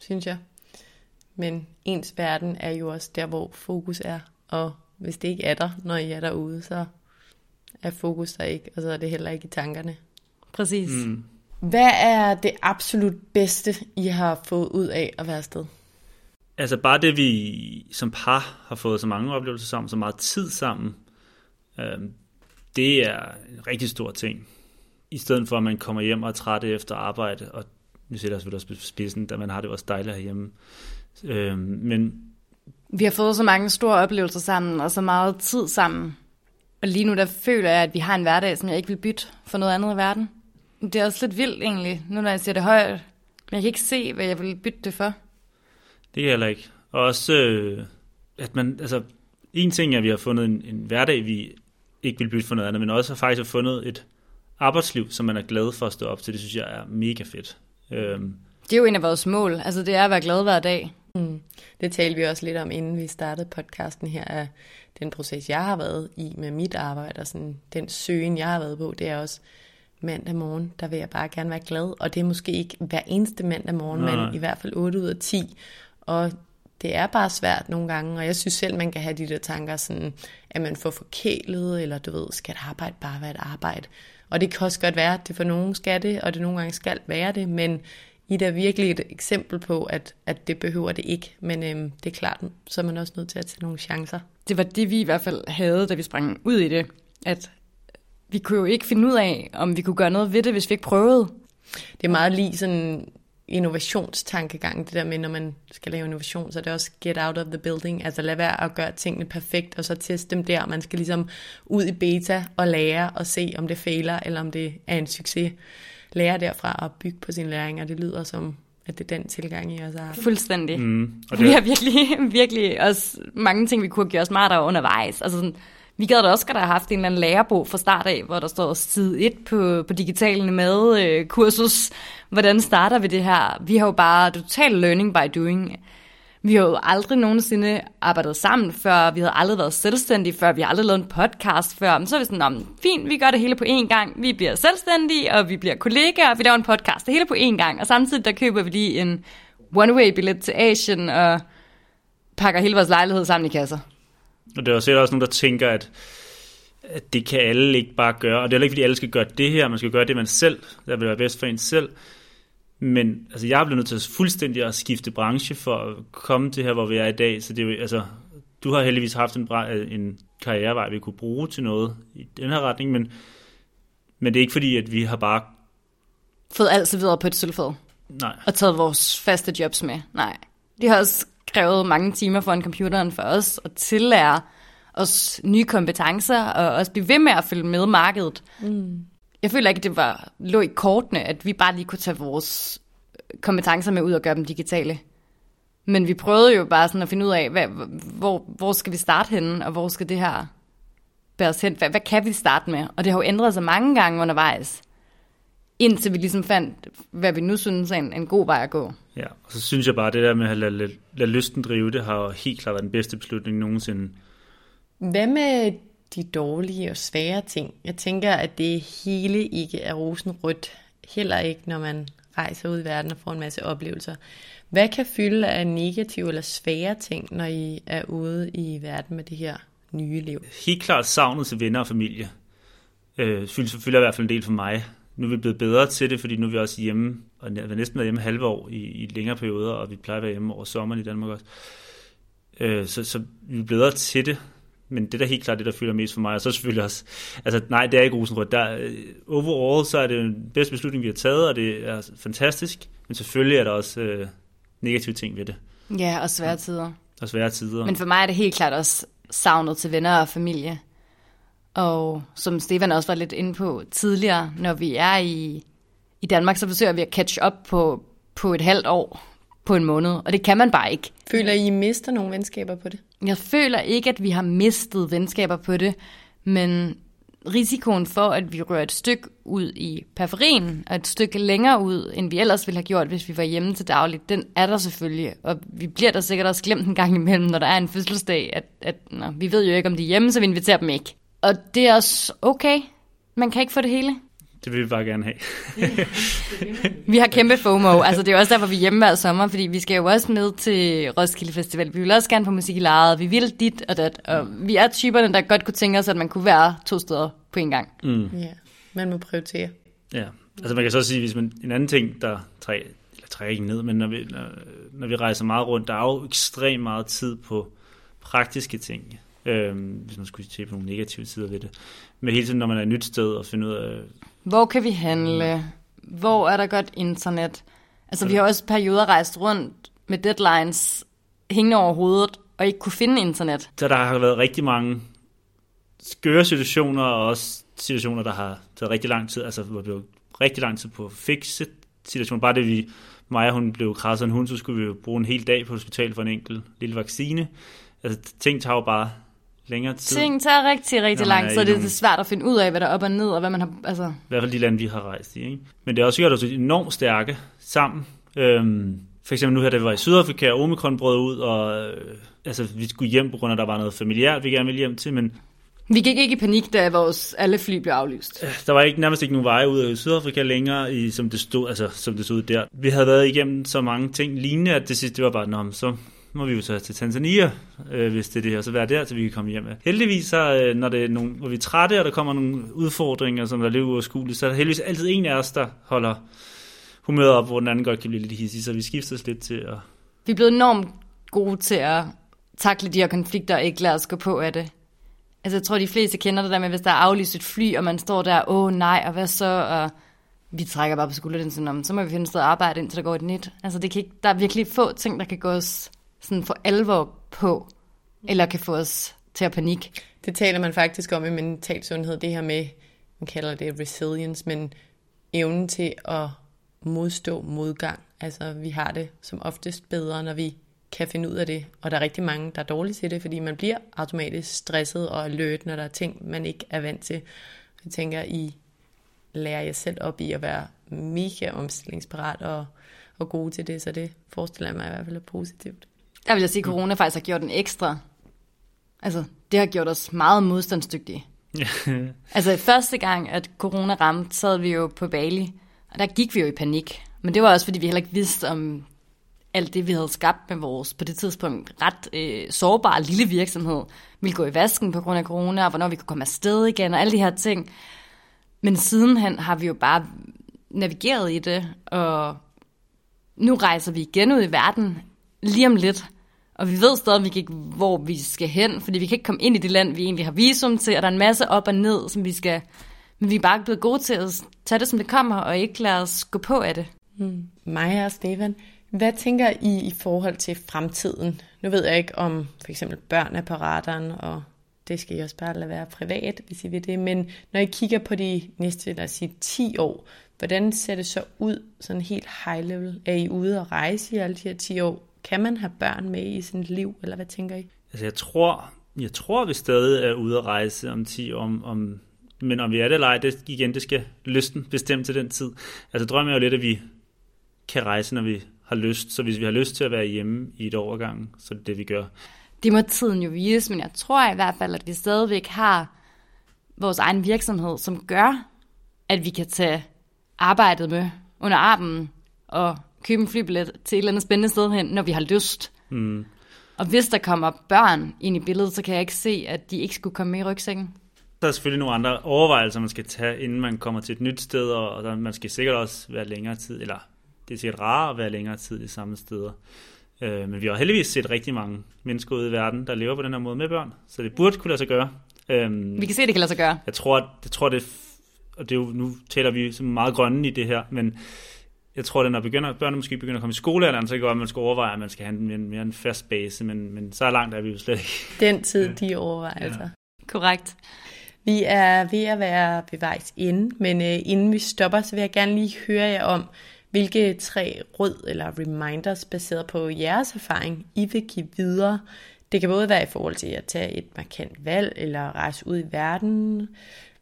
synes jeg. Men ens verden er jo også der, hvor fokus er. Og hvis det ikke er der, når I er derude, så er fokus der ikke, og så er det heller ikke i tankerne. Præcis. Mm. Hvad er det absolut bedste, I har fået ud af at være afsted? Altså bare det, vi som par har fået så mange oplevelser sammen, så meget tid sammen, øh, det er en rigtig stor ting. I stedet for, at man kommer hjem og er træt efter arbejde, og nu sætter jeg selvfølgelig også på spidsen, da man har det også dejligt herhjemme. Øh, men Vi har fået så mange store oplevelser sammen, og så meget tid sammen. Og lige nu der føler jeg, at vi har en hverdag, som jeg ikke vil bytte for noget andet i verden. Det er også lidt vildt egentlig, nu når jeg siger det højt. Men jeg kan ikke se, hvad jeg vil bytte det for. Det kan jeg heller ikke. Og også, øh, at man, altså, en ting er, at vi har fundet en, en hverdag, vi ikke vil bytte for noget andet, men også har faktisk har fundet et arbejdsliv, som man er glad for at stå op til. Det synes jeg er mega fedt. Øhm, Det er jo en af vores mål. Altså det er at være glad hver dag. Mm. Det talte vi også lidt om, inden vi startede podcasten her, at den proces, jeg har været i med mit arbejde, og sådan, den søgen, jeg har været på, det er også mandag morgen, der vil jeg bare gerne være glad. Og det er måske ikke hver eneste mandag morgen, Nej. men i hvert fald 8 ud af 10. Og det er bare svært nogle gange, og jeg synes selv, man kan have de der tanker, sådan, at man får forkælet, eller du ved, skal et arbejde bare være et arbejde? Og det kan også godt være, at det for nogen skal det, og det nogle gange skal være det, men i er virkelig et eksempel på, at, at det behøver det ikke. Men øhm, det er klart, så er man også nødt til at tage nogle chancer. Det var det, vi i hvert fald havde, da vi sprang ud i det. At vi kunne jo ikke finde ud af, om vi kunne gøre noget ved det, hvis vi ikke prøvede. Det er meget lige sådan innovationstankegang, det der med, når man skal lave innovation, så er det også get out of the building, altså lad være at gøre tingene perfekt, og så teste dem der. Man skal ligesom ud i beta og lære og se, om det fejler, eller om det er en succes. Lære derfra at bygge på sin læring, og det lyder som, at det er den tilgang, I også har. Fuldstændig. Mm, og det... Vi har virkelig, virkelig også mange ting, vi kunne have gjort smartere undervejs. Altså sådan, vi gad da også godt have haft en eller anden lærebog fra start af, hvor der står side 1 på, på digitalen med øh, kursus. Hvordan starter vi det her? Vi har jo bare total learning by doing. Vi har jo aldrig nogensinde arbejdet sammen før, vi havde aldrig været selvstændige før, vi har aldrig lavet en podcast før. Men så er vi sådan, fint, vi gør det hele på én gang. Vi bliver selvstændige, og vi bliver kollegaer, og vi laver en podcast. Det hele på én gang. Og samtidig der køber vi lige en one-way-billet til Asien, og pakker hele vores lejlighed sammen i kasser. Og det er også, også nogen, der tænker, at, at det kan alle ikke bare gøre. Og det er ikke, fordi alle skal gøre det her. Man skal gøre det, man selv, der vil være bedst for en selv. Men altså, jeg er blevet nødt til fuldstændig at skifte branche for at komme til her, hvor vi er i dag. Så det er jo, altså, du har heldigvis haft en, en karrierevej, vi kunne bruge til noget i den her retning, men, men det er ikke fordi, at vi har bare... Fået alt videre på et sølvfad. Nej. Og taget vores faste jobs med. Nej. Det har også krævet mange timer foran computeren for os at tillære os nye kompetencer og også blive ved med at følge med markedet. Mm. Jeg føler ikke, at det var lå i kortene, at vi bare lige kunne tage vores kompetencer med ud og gøre dem digitale. Men vi prøvede jo bare sådan at finde ud af, hvad, hvor, hvor skal vi starte henne, og hvor skal det her bære os hen? Hvad, hvad kan vi starte med? Og det har jo ændret sig mange gange undervejs, indtil vi ligesom fandt, hvad vi nu synes er en, en god vej at gå. Ja, og så synes jeg bare, at det der med at lade, lade, lade lysten drive, det har helt klart været den bedste beslutning nogensinde. Hvad med de dårlige og svære ting? Jeg tænker, at det hele ikke er rosenrødt. Heller ikke, når man rejser ud i verden og får en masse oplevelser. Hvad kan fylde af negative eller svære ting, når I er ude i verden med det her nye liv? Helt klart savnet til venner og familie. Øh, fylder i hvert fald en del for mig. Nu er vi blevet bedre til det, fordi nu er vi også hjemme, og vi har næsten været hjemme halve år i, i længere perioder, og vi plejer at være hjemme over sommeren i Danmark også. Øh, så, så vi er bedre til det, men det er da helt klart det, der fylder mest for mig, og så selvfølgelig også, altså nej, det er ikke rosenrødt. Der, øh, overall, så er det den bedste beslutning, vi har taget, og det er fantastisk, men selvfølgelig er der også øh, negative ting ved det. Ja, og svære tider. Og svære tider. Men for mig er det helt klart også savnet til venner og familie. Og som Stefan også var lidt inde på tidligere, når vi er i, i Danmark, så forsøger vi at catch up på, på et halvt år, på en måned, og det kan man bare ikke. Føler I, I mister nogle venskaber på det? Jeg føler ikke, at vi har mistet venskaber på det, men risikoen for, at vi rører et stykke ud i periferien, og et stykke længere ud, end vi ellers ville have gjort, hvis vi var hjemme til dagligt, den er der selvfølgelig. Og vi bliver der sikkert også glemt en gang imellem, når der er en fødselsdag, at, at nå, vi ved jo ikke, om de er hjemme, så vi inviterer dem ikke. Og det er også okay. Man kan ikke få det hele. Det vil vi bare gerne have. <laughs> vi har kæmpe FOMO. Altså, det er også derfor, vi er hjemme hver sommer, fordi vi skal jo også med til Roskilde Festival. Vi vil også gerne på musik i lejet. Vi vil dit og dat. Og vi er typerne, der godt kunne tænke os, at man kunne være to steder på en gang. Mm. Ja, man må prioritere. Ja, altså man kan så sige, hvis man, en anden ting, der træ, eller trækker ikke ned, men når vi, når, når vi rejser meget rundt, der er jo ekstremt meget tid på praktiske ting øh, hvis man skulle se på nogle negative sider ved det. Men hele tiden, når man er et nyt sted og finder ud af... Hvor kan vi handle? Hvor er der godt internet? Altså, vi har også perioder rejst rundt med deadlines hængende over hovedet, og ikke kunne finde internet. Så der har været rigtig mange skøre situationer, og også situationer, der har taget rigtig lang tid, altså hvor var rigtig lang tid på at fikse situationer. Bare det, vi, Maja, hun blev krasset en hund, så skulle vi jo bruge en hel dag på hospitalet for en enkelt lille vaccine. Altså, ting tager jo bare længere tid. Ting tager rigtig, rigtig lang tid, så det er svært at finde ud af, hvad der er op og ned, og hvad man har... Altså. I hvert fald de lande, vi har rejst i. Ikke? Men det har også gjort os enormt stærke sammen. Øhm, For eksempel nu her, da vi var i Sydafrika, og Omikron brød ud, og øh, altså, vi skulle hjem på grund af, at der var noget familiært, vi gerne ville hjem til, men Vi gik ikke i panik, da vores alle fly blev aflyst. der var ikke, nærmest ikke nogen veje ud af Sydafrika længere, i, som, det stod, altså, som det stod der. Vi havde været igennem så mange ting lignende, at det sidste det var bare, Nå, så må vi jo så til Tanzania, øh, hvis det er det her, så være der, til vi kan komme hjem. Heldigvis, så, øh, når, det er nogle, hvor vi er trætte, og der kommer nogle udfordringer, som er lidt uoverskuelige, så er der heldigvis altid en af os, der holder humøret op, hvor den anden godt kan blive lidt hissig, så vi skifter os lidt til at... Vi er blevet enormt gode til at takle de her konflikter og ikke lade os gå på af det. Altså, jeg tror, de fleste kender det der med, hvis der er aflyst et fly, og man står der, åh oh, nej, og hvad så? Og vi trækker bare på skulderen sådan om, så må vi finde et sted at arbejde, indtil der går et nyt. Altså, det kan ikke, der er virkelig få ting, der kan gå os sådan for alvor på, eller kan få os til at panik. Det taler man faktisk om i mental sundhed, det her med, man kalder det resilience, men evnen til at modstå modgang. Altså, vi har det som oftest bedre, når vi kan finde ud af det. Og der er rigtig mange, der er dårlige til det, fordi man bliver automatisk stresset og alert, når der er ting, man ikke er vant til. Jeg tænker, I lærer jer selv op i at være mega omstillingsparat og, og gode til det, så det forestiller jeg mig i hvert fald er positivt. Jeg vil jeg sige, at corona faktisk har gjort en ekstra. Altså, det har gjort os meget modstandsdygtige. <laughs> Altså, første gang, at corona ramte, sad vi jo på Bali, og der gik vi jo i panik. Men det var også, fordi vi heller ikke vidste om alt det, vi havde skabt med vores, på det tidspunkt, ret øh, sårbare lille virksomhed, ville gå i vasken på grund af corona, og hvornår vi kunne komme afsted igen, og alle de her ting. Men sidenhen har vi jo bare navigeret i det, og nu rejser vi igen ud i verden lige om lidt. Og vi ved stadigvæk ikke, hvor vi skal hen, fordi vi kan ikke komme ind i det land, vi egentlig har visum til, og der er en masse op og ned, som vi skal... Men vi er bare blevet gode til at tage det, som det kommer, og ikke lade os gå på af det. Hmm. Maja og Stefan, hvad tænker I i forhold til fremtiden? Nu ved jeg ikke, om for eksempel børn er på radaren, og det skal I også bare lade være privat, hvis I vil det. Men når I kigger på de næste, lad os sige, 10 år, hvordan ser det så ud, sådan helt high level? Er I ude og rejse i alle de her 10 år? Kan man have børn med i sit liv, eller hvad tænker I? Altså, jeg tror, jeg tror, vi stadig er ude at rejse om 10 år, om, om, men om vi er det eller ej, det, igen, det skal lysten bestemme til den tid. Altså, drømmen er jo lidt, at vi kan rejse, når vi har lyst. Så hvis vi har lyst til at være hjemme i et gangen, så er det det, vi gør. Det må tiden jo vise, men jeg tror i hvert fald, at vi stadigvæk har vores egen virksomhed, som gør, at vi kan tage arbejdet med under armen og købe en flybillet til et eller andet spændende sted hen, når vi har lyst. Mm. Og hvis der kommer børn ind i billedet, så kan jeg ikke se, at de ikke skulle komme med i rygsækken. Der er selvfølgelig nogle andre overvejelser, man skal tage, inden man kommer til et nyt sted, og der, man skal sikkert også være længere tid, eller det er sikkert rart at være længere tid i samme steder. Øh, men vi har heldigvis set rigtig mange mennesker ude i verden, der lever på den her måde med børn, så det burde kunne lade sig gøre. Øhm, Vi kan se, at det kan lade sig gøre. Jeg tror, at, jeg tror det, og det er jo, nu taler vi som meget grønne i det her, men jeg tror, at når begynder, børnene måske begynder at komme i skolealderen, så kan det godt, at man skal overveje, at man skal have en mere, en fast base, men, men så langt er vi jo slet ikke. <laughs> Den tid, de overvejelser. Ja. Korrekt. Vi er ved at være ved vejs ende, men øh, inden vi stopper, så vil jeg gerne lige høre jer om, hvilke tre råd eller reminders baseret på jeres erfaring, I vil give videre. Det kan både være i forhold til at tage et markant valg, eller rejse ud i verden,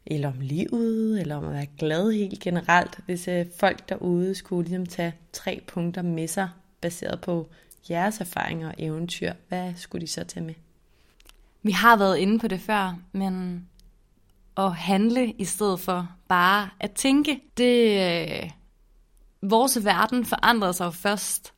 eller om livet, eller om at være glad helt generelt. Hvis øh, folk derude skulle ligesom tage tre punkter med sig, baseret på jeres erfaringer og eventyr, hvad skulle de så tage med? Vi har været inde på det før, men at handle i stedet for bare at tænke, det... Øh, vores verden forandrede sig jo først,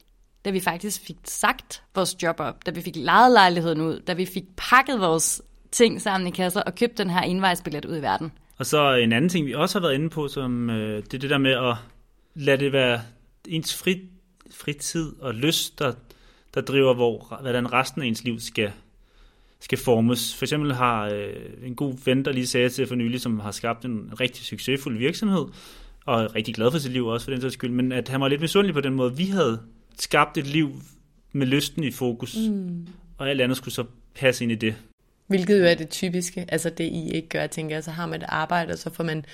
da vi faktisk fik sagt vores job op, da vi fik lejet lejligheden ud, da vi fik pakket vores ting sammen i kasser og købt den her indvejsbillet ud i verden. Og så en anden ting, vi også har været inde på, som øh, det er det der med at lade det være ens fri, fritid og lyst, der, der driver, hvor, hvordan resten af ens liv skal, skal formes. For eksempel har øh, en god ven, der lige sagde til for nylig, som har skabt en rigtig succesfuld virksomhed, og er rigtig glad for sit liv også for den sags skyld, men at han var lidt misundelig på den måde, vi havde skabt et liv med lysten i fokus, mm. og alt andet skulle så passe ind i det. Hvilket jo er det typiske, altså det I ikke gør, tænker jeg, så har man et arbejde, og så får man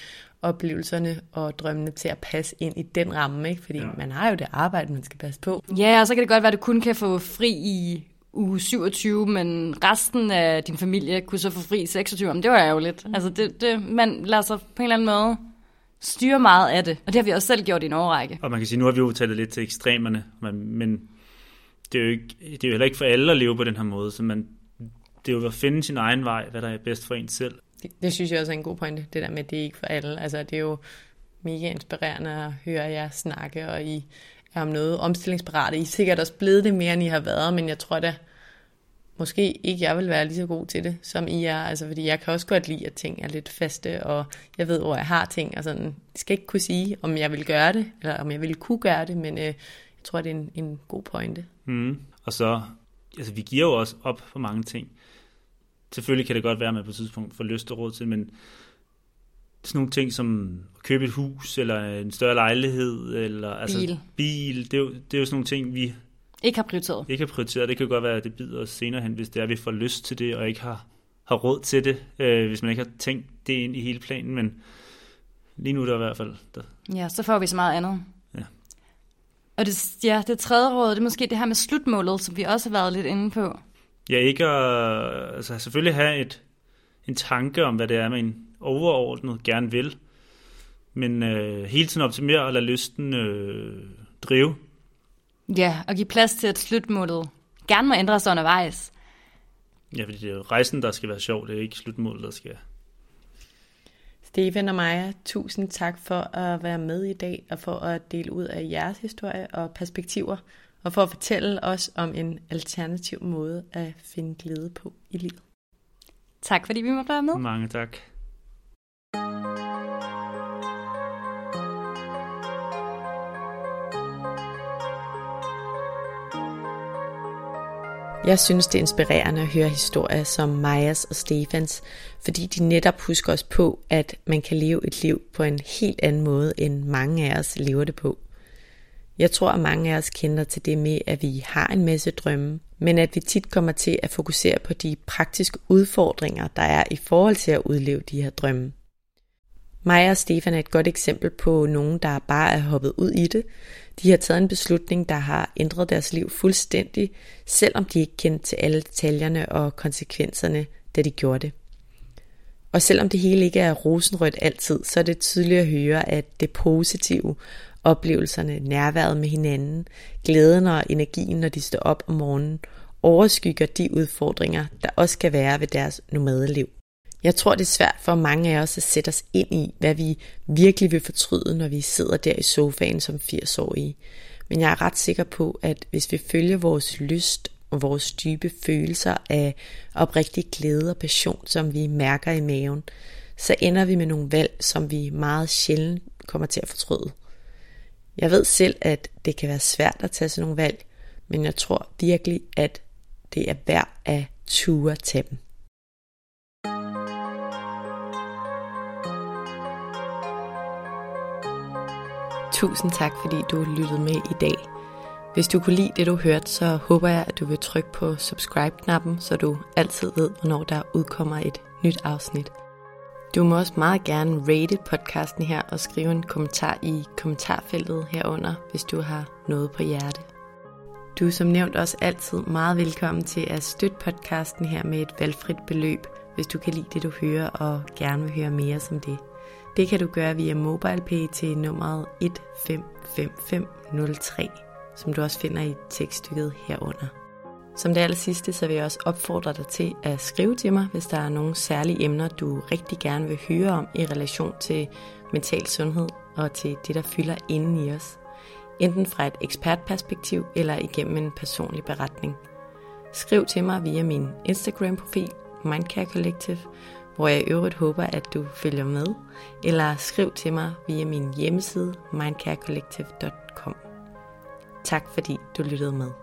oplevelserne og drømmene til at passe ind i den ramme, ikke? fordi ja. man har jo det arbejde, man skal passe på. Ja, og så kan det godt være, at du kun kan få fri i uge 27, men resten af din familie kunne så få fri i 26, men det var jo lidt. Altså det, det, man lader sig på en eller anden måde styre meget af det, og det har vi også selv gjort i en årrække. Og man kan sige, nu har vi jo talt lidt til ekstremerne, men, men det, er jo ikke, det er jo heller ikke for alle at leve på den her måde, så man, det er jo at finde sin egen vej, hvad der er bedst for en selv. Det, det synes jeg også er en god pointe, det der med, at det er ikke for alle. Altså, det er jo mega inspirerende at høre jer snakke, og I er om noget omstillingsparate. I er sikkert også blevet det mere, end I har været, men jeg tror da, måske ikke jeg vil være lige så god til det, som I er. Altså, fordi jeg kan også godt lide, at ting er lidt faste, og jeg ved, hvor jeg har ting. Og sådan. Jeg skal ikke kunne sige, om jeg vil gøre det, eller om jeg vil kunne gøre det, men øh, jeg tror, det er en, en god pointe. Mm. Og så, altså vi giver jo også op for mange ting. Selvfølgelig kan det godt være, at man på et tidspunkt får lyst og råd til, men sådan nogle ting som at købe et hus, eller en større lejlighed, eller altså Bil. bil det, er jo, det er jo sådan nogle ting, vi Ikke har prioriteret. ikke har prioriteret. Det kan godt være, at det bider os senere hen, hvis det er, at vi får lyst til det, og ikke har, har råd til det, øh, hvis man ikke har tænkt det ind i hele planen, men lige nu er det i hvert fald, der, Ja, så får vi så meget andet. Ja. Og det, ja, det tredje råd, det er måske det her med slutmålet, som vi også har været lidt inde på. Ja, ikke at altså selvfølgelig have et, en tanke om, hvad det er, man overordnet gerne vil, men øh, hele tiden optimere og lade lysten øh, drive. Ja, og give plads til, at slutmålet gerne må ændre sig undervejs. Ja, fordi det er jo rejsen, der skal være sjov, det er ikke slutmålet, der skal... Stefan og Maja, tusind tak for at være med i dag, og for at dele ud af jeres historie og perspektiver, og for at fortælle os om en alternativ måde at finde glæde på i livet. Tak fordi vi måtte være med. Mange tak. Jeg synes, det er inspirerende at høre historier som Majas og Stefans, fordi de netop husker os på, at man kan leve et liv på en helt anden måde, end mange af os lever det på. Jeg tror, at mange af os kender til det med, at vi har en masse drømme, men at vi tit kommer til at fokusere på de praktiske udfordringer, der er i forhold til at udleve de her drømme. Mig og Stefan er et godt eksempel på nogen, der bare er hoppet ud i det. De har taget en beslutning, der har ændret deres liv fuldstændig, selvom de ikke kendte til alle detaljerne og konsekvenserne, da de gjorde det. Og selvom det hele ikke er rosenrødt altid, så er det tydeligt at høre, at det positive, oplevelserne, nærværet med hinanden, glæden og energien, når de står op om morgenen, overskygger de udfordringer, der også kan være ved deres nomadeliv. Jeg tror, det er svært for mange af os at sætte os ind i, hvad vi virkelig vil fortryde, når vi sidder der i sofaen som 80-årige. Men jeg er ret sikker på, at hvis vi følger vores lyst og vores dybe følelser af oprigtig glæde og passion, som vi mærker i maven, så ender vi med nogle valg, som vi meget sjældent kommer til at fortryde. Jeg ved selv, at det kan være svært at tage sådan nogle valg, men jeg tror virkelig, at det er værd at ture til dem. Tusind tak, fordi du lyttede med i dag. Hvis du kunne lide det, du hørte, så håber jeg, at du vil trykke på subscribe-knappen, så du altid ved, hvornår der udkommer et nyt afsnit. Du må også meget gerne rate podcasten her og skrive en kommentar i kommentarfeltet herunder, hvis du har noget på hjerte. Du er som nævnt også altid meget velkommen til at støtte podcasten her med et valgfrit beløb, hvis du kan lide det, du hører og gerne vil høre mere som det. Det kan du gøre via MobilePay til nummeret 155503, som du også finder i tekststykket herunder. Som det aller sidste, så vil jeg også opfordre dig til at skrive til mig, hvis der er nogle særlige emner, du rigtig gerne vil høre om i relation til mental sundhed og til det, der fylder inden i os. Enten fra et ekspertperspektiv eller igennem en personlig beretning. Skriv til mig via min Instagram-profil, Mindcare Collective, hvor jeg i øvrigt håber, at du følger med, eller skriv til mig via min hjemmeside mindcarecollective.com. Tak fordi du lyttede med.